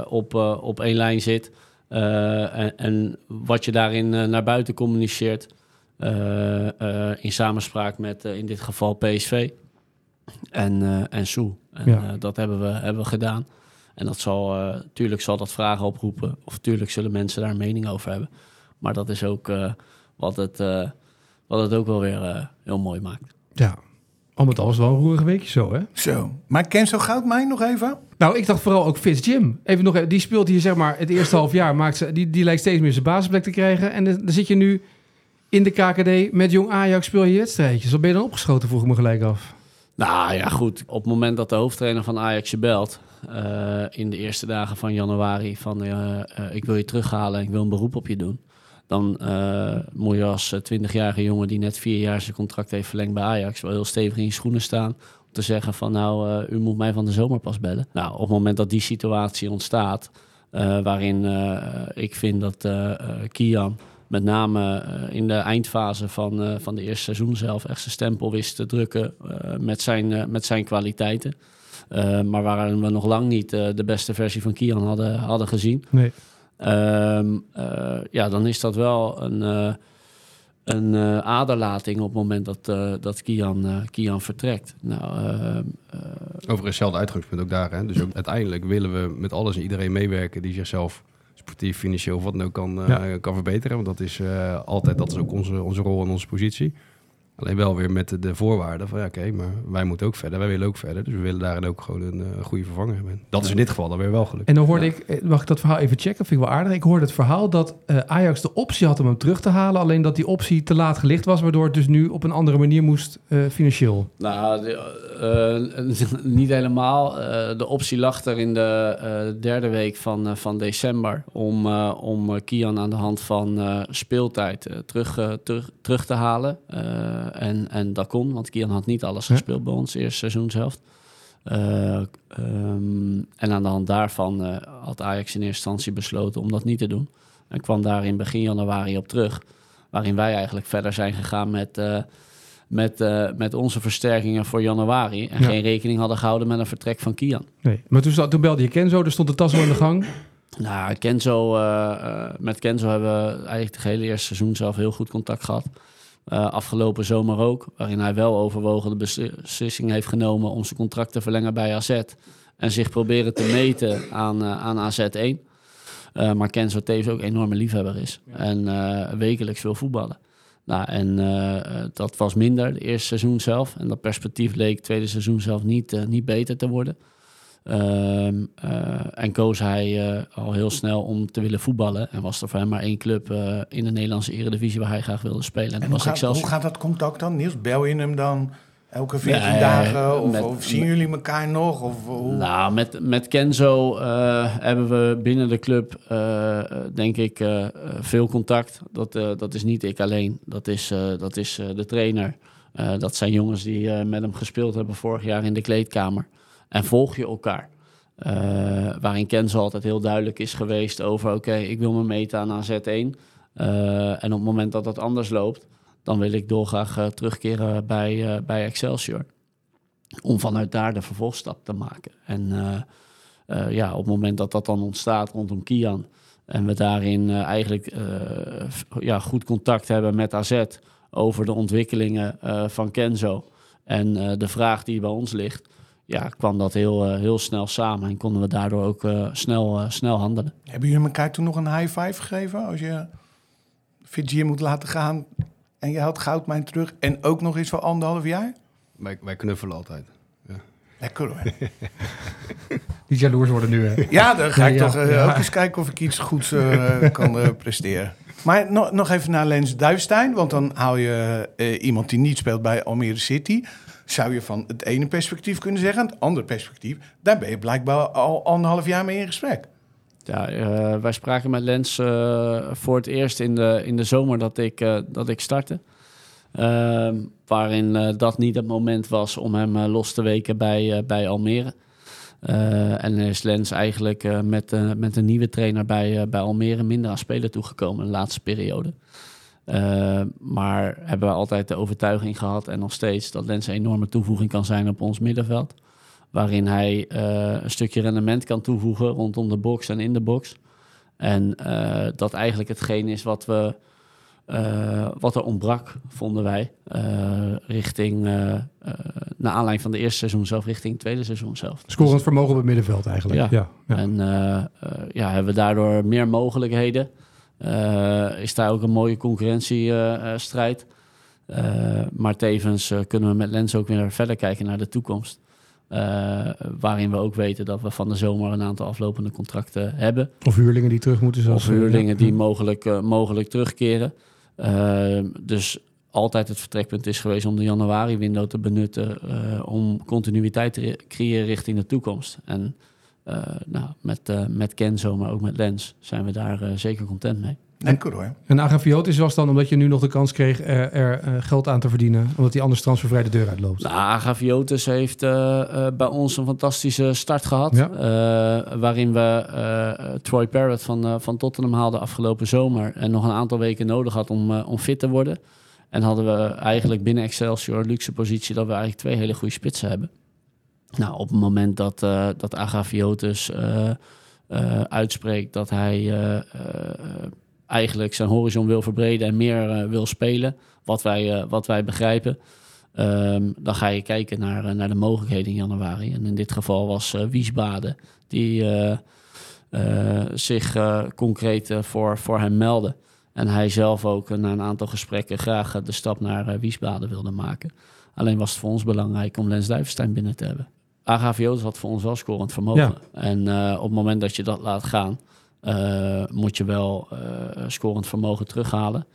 op, op één lijn zit. En, en wat je daarin naar buiten communiceert. in samenspraak met in dit geval PSV en, en Soe. En Ja. dat hebben we, hebben we gedaan. En dat zal, tuurlijk zal dat vragen oproepen. Of tuurlijk zullen mensen daar een mening over hebben. Maar dat is ook wat, het, wat het ook wel weer eh, heel mooi maakt. Ja, al met al is het wel een roerig weekje zo, hè? Zo. Maar ken zo goud mij nog even? Nou, ik dacht vooral ook Fitz Jim. Even nog, even- die speelt hier zeg maar het eerste half jaar. Maakt ze, die, die lijkt steeds meer zijn basisplek te krijgen. En dan, dan zit je nu in de KKD met jong Ajax speel je wedstrijdjes. Wat ben je dan opgeschoten, vroeg ik me gelijk af. Nou ja, goed. Op het moment dat de hoofdtrainer van Ajax je belt... eh, in de eerste dagen van januari van... eh, ik wil je terughalen en ik wil een beroep op je doen... dan eh, moet je als eh, 20-jarige jongen die net vier jaar zijn contract heeft verlengd bij Ajax... wel heel stevig in je schoenen staan om te zeggen van... nou, eh, u moet mij van de zomer pas bellen. Nou, op het moment dat die situatie ontstaat... eh, waarin eh, ik vind dat eh, eh, Kian met name eh, in de eindfase van, eh, van de eerste seizoen zelf echt zijn stempel wist te drukken eh, met, zijn, eh, met zijn kwaliteiten. Eh, maar waarin we nog lang niet eh, de beste versie van Kian hadden, hadden gezien. Nee. Ehm, eh, ja, dan is dat wel een, eh, een eh, aderlating op het moment dat, dat Kian, Kian vertrekt. Nou, ehm, eh, Overigens hetzelfde uitgangspunt ook daar. Hè? Dus ook uiteindelijk willen we met alles en iedereen meewerken die zichzelf sportief, financieel of wat dan ook kan, Ja. kan verbeteren. Want dat is altijd, dat is ook onze, onze rol en onze positie. Alleen wel weer met de, de voorwaarden van ja, oké, maar wij moeten ook verder, wij willen ook verder. Dus we willen daarin ook gewoon een eh, goede vervanger hebben. Dat is in dit geval dan weer wel gelukt. En dan hoorde ik, eh, mag ik dat verhaal even checken? Vind ik wel aardig. Ik hoorde het verhaal dat eh, Ajax de optie had om hem terug te halen. Alleen dat die optie te laat gelicht was. Waardoor het dus nu op een andere manier moest eh, financieel. Nou, de- eh, niet helemaal. Eh, de optie lag er in de eh, derde week van, eh, van december om, eh, om Kian aan de hand van eh, speeltijd terug, terug, terug te halen. Eh, en, en dat kon, want Kian had niet alles gespeeld bij ons eerste seizoen zelf. Eh, ehm, en aan de hand daarvan eh, had Ajax in eerste instantie besloten om dat niet te doen. En kwam daar in begin januari op terug. Waarin wij eigenlijk verder zijn gegaan met, met, met onze versterkingen voor januari. En Ja. geen rekening hadden gehouden met een vertrek van Kian. Nee. Maar toen, toen belde je Kenzo. Er stond de tas al in de gang. Nou, Kenzo, met Kenzo hebben we eigenlijk het hele eerste seizoen zelf heel goed contact gehad. Eh, afgelopen zomer ook, waarin hij wel overwogen de besli- beslissing heeft genomen om zijn contract te verlengen bij AZ. En zich proberen te meten aan, eh, aan AZ1. Eh, maar Kenzo tevens ook een enorme liefhebber is. En wekelijks wil voetballen. Nou, en dat was minder, het eerste seizoen zelf. En dat perspectief leek het tweede seizoen zelf niet, niet beter te worden. Ehm, eh, en koos hij eh, al heel snel om te willen voetballen. En was er voor hem maar één club eh, in de Nederlandse eredivisie waar hij graag wilde spelen. En dat En hoe was gaat, Excelsior. hoe gaat dat contact dan? Niels, bel je hem dan elke 14 Nee, dagen? Of, met- of zien jullie elkaar nog? Of, hoe? Nou, met, met Kenzo hebben we binnen de club, denk ik, veel contact. Dat, dat is niet ik alleen. Dat is, dat is de trainer. Dat zijn jongens die met hem gespeeld hebben vorig jaar in de kleedkamer. En volg je elkaar. Eh, waarin Kenzo altijd heel duidelijk is geweest over... oké, ik wil me meten aan AZ1. Eh, en op het moment dat dat anders loopt... dan wil ik dolgraag eh, terugkeren bij, bij Excelsior om vanuit daar de vervolgstap te maken. En ja, op het moment dat dat dan ontstaat rondom Kian en we daarin eigenlijk ja, goed contact hebben met AZ over de ontwikkelingen van Kenzo en de vraag die bij ons ligt, ja, kwam dat heel, eh, heel snel samen en konden we daardoor ook eh, snel, eh, snel handelen. Hebben jullie elkaar toen nog een high five gegeven als je Fitzier moet laten gaan en je haalt Goudmijn terug en ook nog eens voor anderhalf jaar? Wij, wij knuffelen altijd. Lekker hoor. Niet jaloers worden nu, hè? Ja, dan ga ik Ja, toch eh, ja. ook eens kijken of ik iets goeds eh, kan eh, presteren. Maar nog, nog even naar Lens Duivestein, want dan haal je eh, iemand die niet speelt bij Almere City. Zou je van het ene perspectief kunnen zeggen, het andere perspectief, daar ben je blijkbaar al anderhalf jaar mee in gesprek. Ja, eh, wij spraken met Lens eh, voor het eerst in de, in de zomer dat ik, eh, dat ik startte. Ehm, waarin dat niet het moment was om hem los te weken bij, bij Almere. En is Lens eigenlijk met, met een nieuwe trainer bij, bij Almere minder aan spelen toegekomen in de laatste periode. Eh, maar hebben we altijd de overtuiging gehad en nog steeds dat Lens een enorme toevoeging kan zijn op ons middenveld. Waarin hij eh, een stukje rendement kan toevoegen rondom de box en in de box. En eh, dat eigenlijk hetgeen is wat, we, wat er ontbrak, vonden wij. richting, naar aanleiding van de eerste seizoen zelf, richting het tweede seizoen zelf. Scorend vermogen op het middenveld eigenlijk. Ja. Ja. Ja. En ja, hebben we daardoor meer mogelijkheden. Eh, is daar ook een mooie concurrentiestrijd. maar tevens eh, kunnen we met Lens ook weer verder kijken naar de toekomst. Eh, waarin we ook weten dat we van de zomer een aantal aflopende contracten hebben. Of huurlingen die terug moeten. Zoals, Of huurlingen die mogelijk, eh, mogelijk terugkeren. Eh, dus altijd het vertrekpunt is geweest om de januari-window te benutten eh, om continuïteit te re- creëren richting de toekomst. En eh, nou, met, eh, met Kenzo, maar ook met Lens, zijn we daar eh, zeker content mee. Hoor. En Agaviotis was dan omdat je nu nog de kans kreeg er, er eh, geld aan te verdienen. Omdat hij anders transfervrij de deur uitloopt. Nou, Agaviotis heeft eh, eh, bij ons een fantastische start gehad. Ja. eh, waarin we eh, Troy Parrott van, eh, van Tottenham haalden afgelopen zomer. En nog een aantal weken nodig had om, eh, om fit te worden. En hadden we eigenlijk binnen Excelsior een luxe positie dat we eigenlijk twee hele goede spitsen hebben. Nou, op het moment dat, eh dat eh, eh, uitspreekt dat hij eigenlijk zijn horizon wil verbreden en meer wil spelen, wat wij, wat wij begrijpen, ehm, dan ga je kijken naar, naar de mogelijkheden in januari. En in dit geval was Wiesbaden die zich concreet voor, voor hem meldde. En hij zelf ook na een aantal gesprekken graag de stap naar Wiesbaden wilde maken. Alleen was het voor ons belangrijk om Lens Duivenstein binnen te hebben. AGVO's had voor ons wel scorend vermogen. Ja. En eh, op het moment dat je dat laat gaan, eh, moet je wel eh, scorend vermogen terughalen.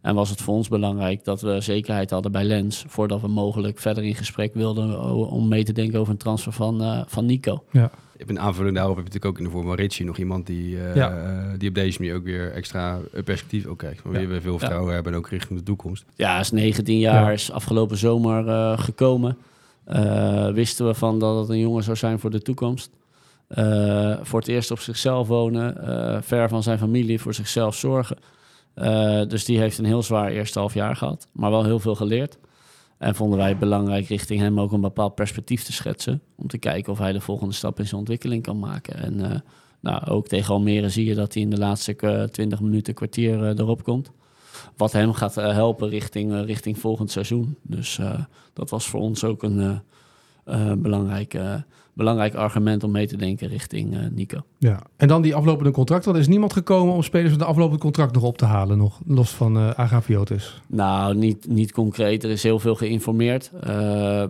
En was het voor ons belangrijk dat we zekerheid hadden bij Lens... voordat we mogelijk verder in gesprek wilden om mee te denken over een transfer van, eh, van Nico. Ja. Een aanvulling daarop heb je natuurlijk ook in de vorm van Richie nog iemand die, Ja. die op deze manier ook weer extra perspectief ook krijgt. Waar Ja. we veel vertrouwen hebben en ook richting de toekomst. Ja, hij is 19 jaar, Ja. is afgelopen zomer eh, gekomen. Eh, wisten we van dat het een jongen zou zijn voor de toekomst. Eh, voor het eerst op zichzelf wonen, eh, ver van zijn familie, voor zichzelf zorgen. Dus die heeft een heel zwaar eerste half jaar gehad, maar wel heel veel geleerd. En vonden wij het belangrijk richting hem ook een bepaald perspectief te schetsen. Om te kijken of hij de volgende stap in zijn ontwikkeling kan maken. En nou, ook tegen Almere zie je dat hij in de laatste eh, 20 minuten, kwartier erop komt wat hem gaat eh, helpen richting, eh, richting volgend seizoen. Dus eh, dat was voor ons ook een belangrijk, belangrijk argument om mee te denken richting Nico. Ja. En dan die aflopende contracten. Er is niemand gekomen om spelers van de aflopende contract nog op te halen. Nog los van Agaviotis. Nou, niet, niet concreet. Er is heel veel geïnformeerd.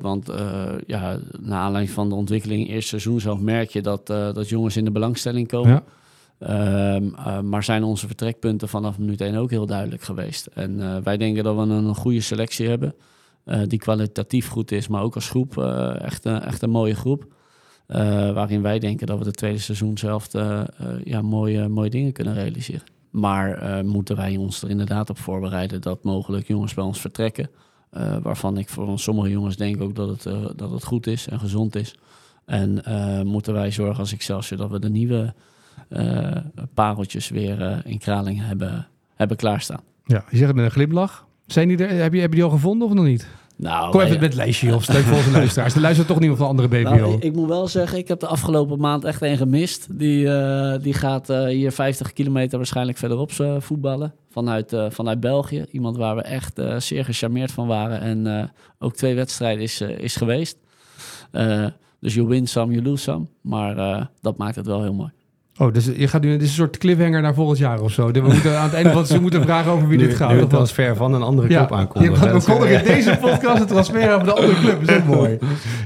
want eh, ja, naar aanleiding van de ontwikkeling eerste seizoen zelf merk je dat, dat jongens in de belangstelling komen. Ja. Ehm, eh, maar zijn onze vertrekpunten vanaf minuut 1 ook heel duidelijk geweest. En eh, wij denken dat we een goede selectie hebben. eh, die kwalitatief goed is, maar ook als groep echt, een- echt een mooie groep. Waarin wij denken dat we het tweede seizoen zelf ja, mooie, mooie dingen kunnen realiseren. Maar moeten wij ons er inderdaad op voorbereiden dat mogelijk jongens bij ons vertrekken. waarvan ik voor sommige jongens denk ook dat het, dat het goed is en gezond is. En moeten wij zorgen als Excelsior dat we de nieuwe pareltjes weer eh, in Kralingen hebben, hebben klaarstaan. Ja, je zegt het met een glimlach. Zijn die er, heb, je, heb je die al gevonden of nog niet? Nou, Kom even met het lijstje of leuk voor onze luisteraars. Er luistert toch niemand van andere BVO. Nou, ik, ik moet wel zeggen, ik heb de afgelopen maand echt een gemist. Die, eh, die gaat eh, hier 50 kilometer waarschijnlijk verderop eh, voetballen. Vanuit, eh, vanuit België. Iemand waar we echt eh, zeer gecharmeerd van waren. En eh, ook twee wedstrijden is, eh, is geweest. Eh, dus you win some, you lose some. Maar eh, dat maakt het wel heel mooi. Oh, dus je gaat nu, dit is een soort cliffhanger naar volgend jaar of zo. We moeten aan het einde van het seizoen moeten vragen over wie nu, dit gaat. nu een wat? transfer van een andere club Dat is, kondigen eh, in deze podcast het transfer over de andere club. Dat is ook mooi.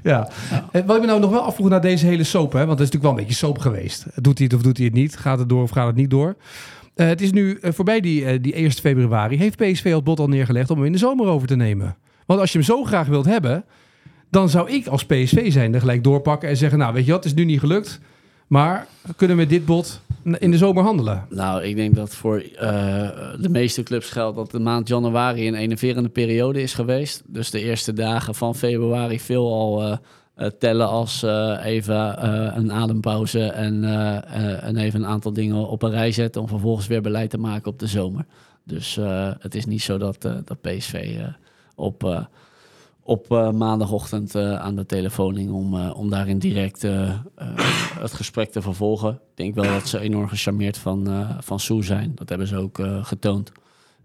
Ja. Eh, Wat ik me nou nog wel afvroeg naar deze hele soap, hè, want het is natuurlijk wel een beetje soap geweest. Doet hij het of doet hij het niet? Gaat het door of gaat het niet door? Eh, het is nu eh, voorbij die, die 1 februari. Heeft PSV al het bod al neergelegd om hem in de zomer over te nemen? Want als je hem zo graag wilt hebben, dan zou ik als PSV zijn er gelijk doorpakken en zeggen: Nou, weet je wat, het is nu niet gelukt. Maar kunnen we dit bod in de zomer handelen? Nou, ik denk dat voor eh, de meeste clubs geldt dat de maand januari een enerverende periode is geweest. Dus de eerste dagen van februari veel al eh, eh, tellen als even een adempauze en, en even een aantal dingen op een rij zetten om vervolgens weer beleid te maken op de zomer. Dus het is niet zo dat, dat PSV op, op eh, maandagochtend eh, aan de telefoon ging om, eh, om daarin direct het gesprek te vervolgen. Ik denk wel dat ze enorm gecharmeerd van, van Soe zijn. Dat hebben ze ook getoond.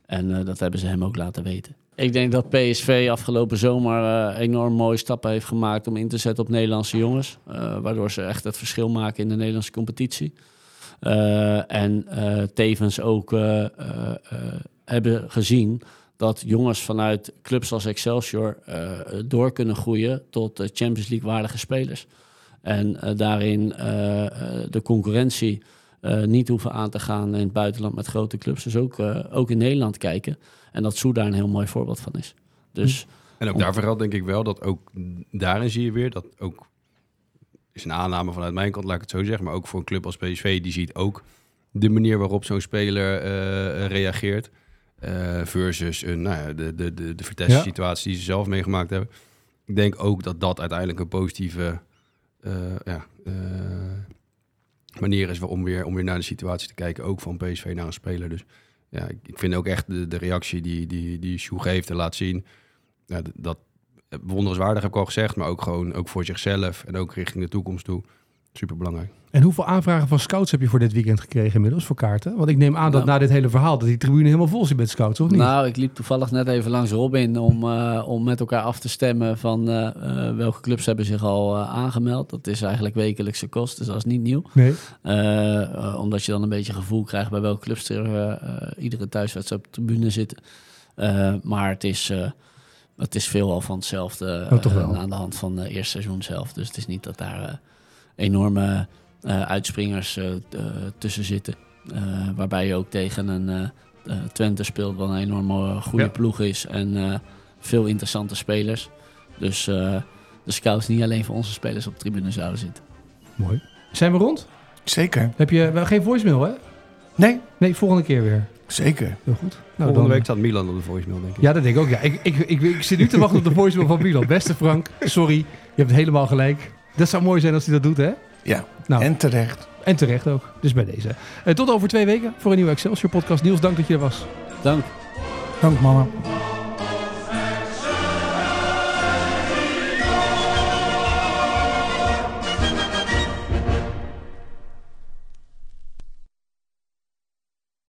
En dat hebben ze hem ook laten weten. Ik denk dat PSV afgelopen zomer enorm mooie stappen heeft gemaakt om in te zetten op Nederlandse jongens. waardoor ze echt het verschil maken in de Nederlandse competitie. En tevens ook hebben gezien dat jongens vanuit clubs als Excelsior eh, door kunnen groeien tot eh, Champions League waardige spelers. En eh, daarin de concurrentie niet hoeven aan te gaan in het buitenland met grote clubs. Dus ook, ook in Nederland kijken. En dat Soe daar een heel mooi voorbeeld van is. Dus En ook daarvoor geldt denk ik wel dat ook daarin zie je weer dat ook is een aanname vanuit mijn kant, laat ik het zo zeggen, maar ook voor een club als PSV die ziet ook de manier waarop zo'n speler reageert eh, versus een, nou ja, de, de, de, de Ja. situatie die ze zelf meegemaakt hebben. Ik denk ook dat dat uiteindelijk een positieve eh, ja, eh, manier is om weer, om weer naar de situatie te kijken, ook van PSV naar een speler. Dus ja, ik, ik vind ook echt de, de reactie die, die, die Sjoe geeft en laat zien, ja, dat bewonderenswaardig heb ik al gezegd, maar ook gewoon ook voor zichzelf en ook richting de toekomst toe. Super belangrijk. En hoeveel aanvragen van scouts heb je voor dit weekend gekregen inmiddels voor kaarten? Want ik neem aan dat Nou. na dit hele verhaal dat die tribune helemaal vol zit met scouts, of niet? Nou, ik liep toevallig net even langs Robin om, eh, om met elkaar af te stemmen van eh, eh, welke clubs hebben zich al aangemeld. Dat is eigenlijk wekelijkse kost, dus dat is niet nieuw. nee. Omdat je dan een beetje gevoel krijgt bij welke clubs er iedere thuiswedstrijd op de tribune zitten. Eh, maar het is, eh, het is veelal van hetzelfde Oh, toch wel. eh, aan de hand van het eerste seizoen zelf. Dus het is niet dat daar eh, enorme eh, uitspringers eh, eh, tussen zitten. Eh, waarbij je ook tegen een Twente speelt, wat een enorme goede Ja. ploeg is. En eh, veel interessante spelers. Dus eh, de scouts niet alleen voor onze spelers op de tribune zouden zitten. Mooi. Zijn we rond? Zeker. Heb je wel geen voicemail, hè? Nee, Nee, volgende keer weer. zeker. Heel goed. Nou, Volgende dan- week staat Milan op de voicemail, denk ik. Ja, dat denk ik ook. Ja. Ik, ik, ik, ik zit nu te wachten op de voicemail van Milan. Beste Frank, sorry. Je hebt helemaal gelijk. Dat zou mooi zijn als hij dat doet, hè? Ja, Nou, en, en terecht. terecht ook. Dus bij deze. Eh, tot over twee weken voor een nieuwe Excelsior podcast. Niels, dank dat je er was. Dank. Dank mama.